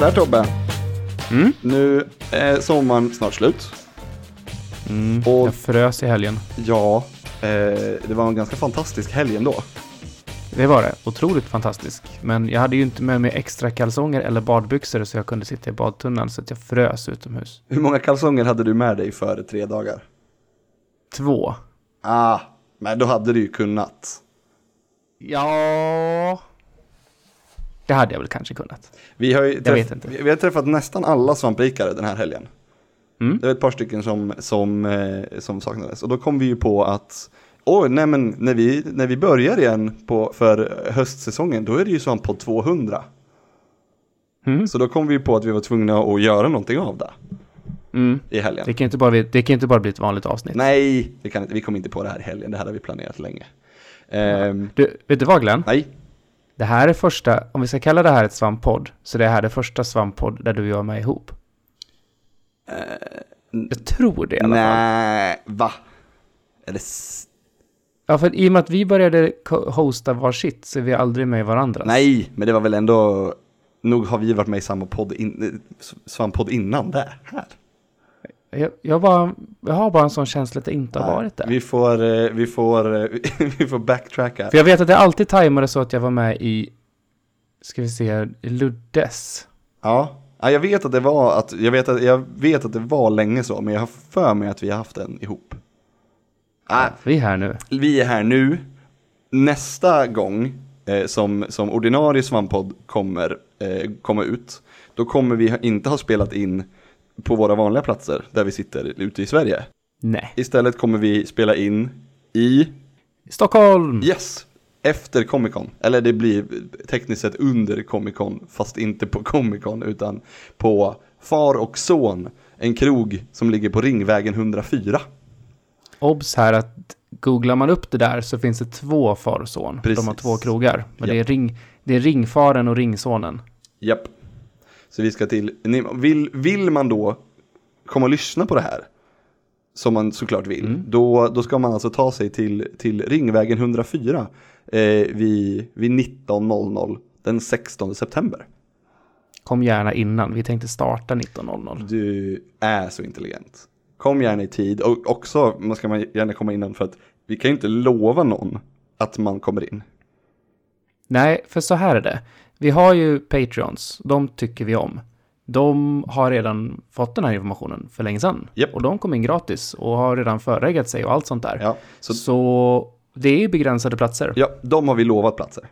Sådär Tobbe. Mm. Nu är sommaren snart slut. Mm, Och- jag frös i helgen. Ja, eh, det var en ganska fantastisk helg ändå. Det var det. Otroligt fantastisk. Men jag hade ju inte med mig extra kalsonger eller badbyxor så jag kunde sitta i badtunnan så att jag frös utomhus. Hur många kalsonger hade du med dig för tre dagar? Två. Ah, men då hade du ju kunnat. Ja... Det hade jag väl kanske kunnat. Vi har, ju Jag träff- vet inte. Vi vi har träffat nästan alla svamprikare den här helgen. Mm. Det var ett par stycken som, som, eh, som saknades. Och då kom vi ju på att, oj, nej men när vi, när vi börjar igen på, för höstsäsongen, då är det ju Svamppodd 200. Mm. Så då kom vi på att vi var tvungna att göra någonting av det Mm. i helgen. Det, kan inte bara, det kan inte bara bli ett vanligt avsnitt. Nej, det kan inte, vi kom inte på det här i helgen, det här har vi planerat länge. Ehm, Du, vet du vad Glenn? nej, Det här är första, om vi ska kalla det här ett svamppodd, så det här är första svamppodd där du och jag är med ihop. Jag tror det i alla fall. nej, va? Det s- Ja, för i och med att vi började hosta varsitt så är vi aldrig med i varandras. Nej, men det var väl ändå, nog har vi varit med i samma podd, in, svamppodd innan det här. Jag, jag, bara, jag har bara en sån känsla att det inte har varit det. Vi får, eh, vi får, eh, vi får backtracka. För jag vet att jag alltid tajmade så att jag var med i, ska vi se, Luddes. Ja. Ja, jag vet att det var att, jag vet att, jag vet att det var länge så, men jag har för mig att vi har haft den ihop. Ah, Vi är här nu. vi är här nu. Nästa gång eh, som, som ordinarie svamppodd kommer eh, komma ut, då kommer vi inte ha spelat in på våra vanliga platser där vi sitter ute i Sverige. Nej. Istället kommer vi spela in i, Stockholm! yes, efter Comic Con. Eller det blir tekniskt sett under Comic Con, fast inte på Comic Con utan på Far och Son, en krog som ligger på Ringvägen 104. Obs här att googlar man upp det där så finns det två far och son. Precis. De har två krogar. Men Ja. det, är ring, det är ringfaren och ringsonen. Japp. Så vi ska till, vill, vill man då komma och lyssna på det här, som man såklart vill, då, då ska man alltså ta sig till, till Ringvägen 104 eh, vid, vid 19.00 den 16 september. Kom gärna innan. Vi tänkte starta 19.00. Du är så intelligent. Kom gärna i tid och också man ska man gärna komma innan för att vi kan ju inte lova någon att man kommer in. Nej, för så här är det. Vi har ju Patreons. De tycker vi om. De har redan fått den här informationen för länge sedan. Japp. Och de kom in gratis och har redan föreläggat sig och allt sånt där. Ja, Så, så, det är begränsade platser. ja, de har vi lovat platser.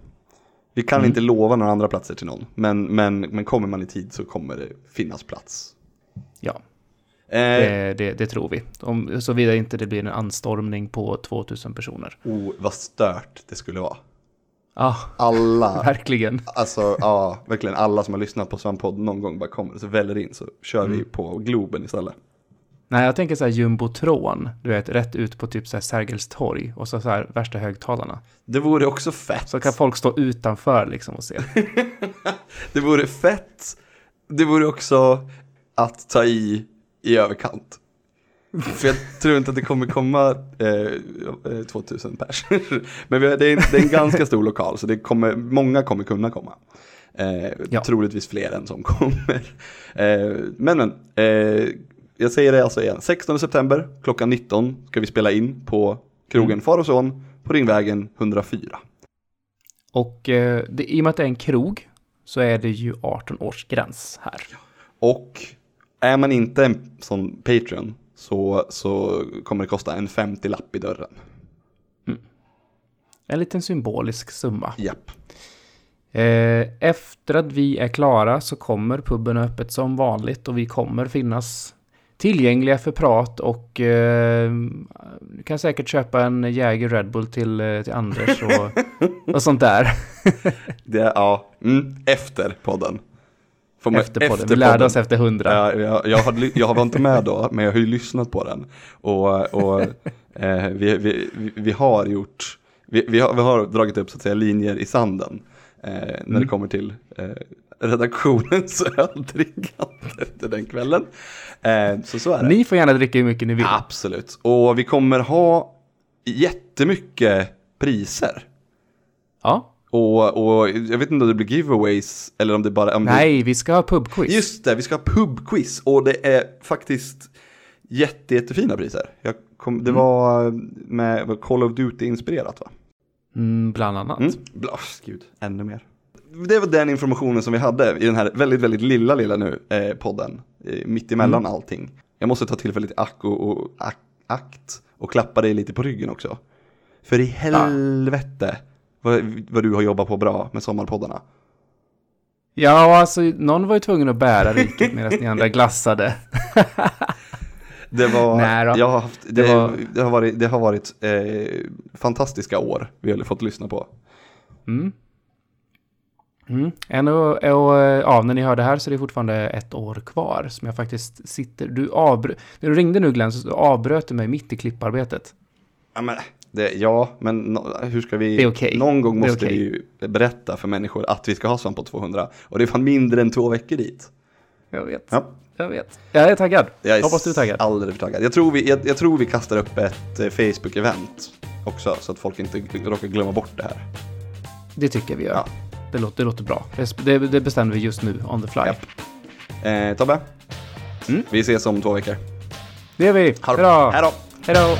Vi kan inte lova några andra platser till någon, men, men, men kommer man i tid så kommer det finnas plats. Ja, Eh, det, det, det tror vi. Om, såvida inte det blir en anstormning på 2000 personer. oh, vad stört det skulle vara. Ja, Alla, verkligen. alltså ja, verkligen alla som har lyssnat på Svamppodd någon gång bara kommer och så väller in så kör vi på Globen istället. Nej, jag tänker så här jumbotron. Du vet, rätt ut på typ så här Sergels torg. Och så, så här värsta högtalarna. Det vore också fett. Så kan folk stå utanför liksom och se. Det vore fett. Det vore också att ta i i överkant. För jag tror inte att det kommer komma eh, eh, 2000 pers. Men det, är en, det är en ganska stor lokal så det kommer, många kommer kunna komma. Eh, Ja. Troligtvis fler än som kommer. Eh, men men, eh, jag säger det alltså igen. 16 september klockan 19 ska vi spela in på krogen Mm. Far och Son på Ringvägen 104. Och eh, det, i och med att det är en krog så är det ju 18 års gräns här. Och är man inte en sån Patreon så, så kommer det kosta en 50-lapp i dörren. En liten symbolisk summa. Japp. Eh, efter att vi är klara så kommer puben öppet som vanligt och vi kommer finnas tillgängliga för prat och eh, du kan säkert köpa en Jäger Red Bull till, eh, till Anders och, och sånt där. Det ja, mm, efter podden. Får man- efter podden. efter Vi lärde podden. oss efter hundra. Ja, jag, jag, jag var inte med då, men jag har ju lyssnat på den. Och, och eh, vi, vi, vi- har gjort, vi, vi, har, vi har dragit upp så att säga linjer i sanden. Eh, när det Mm. kommer till eh, redaktionens öldrickande efter den kvällen. Eh, så så är det. Ni får gärna dricka hur mycket ni vill. Absolut. Och vi kommer ha jättemycket priser. Ja. Och, och jag vet inte om det blir giveaways eller om det bara... Om det, Nej, vi ska ha pubquiz. Just det, vi ska ha pubquiz och det är faktiskt jätte, jättefina priser. Jag kom, det var med Call of Duty-inspirerat va? Mm, bland annat. Mm. Bla, gud, ännu mer. Det var den informationen som vi hade i den här väldigt, väldigt lilla, lilla nu eh, podden. Eh, mitt emellan allting. Jag måste ta tillfället i akt och, och, ak, akt och klappa dig lite på ryggen också. För i helvete vad, vad du har jobbat på bra med sommarpoddarna. Ja, alltså någon var ju tvungen att bära riket medan ni andra glassade. Det var, Nej jag har haft, det, Det var- det har varit, det har varit eh, fantastiska år vi har fått lyssna på. Mm. Mm. En och, ja, när ni hör det här så är det fortfarande ett år kvar som jag faktiskt sitter... Du avbrö- när du ringde nu Glenn så avbröt du mig mitt i klipparbetet. Ja, men, det, ja, men no, hur ska vi... Det är okej. Någon gång måste okej. vi ju berätta för människor att vi ska ha Svamp på 200. Och det är fan mindre än två veckor dit. Jag vet. Ja. Jag vet. Jag är taggad. Jag är Hoppas du är taggad. alldeles för taggad. Jag tror vi, jag, jag tror vi kastar upp ett eh, Facebook-event också, så att folk inte råkar glömma bort det här. Det tycker vi gör. Ja. Det, låter, det låter bra. Det, det, bestämmer vi just nu on the fly. Eh, Tobbe, Mm? vi ses om två veckor. Det gör vi. Hej då! Hej då.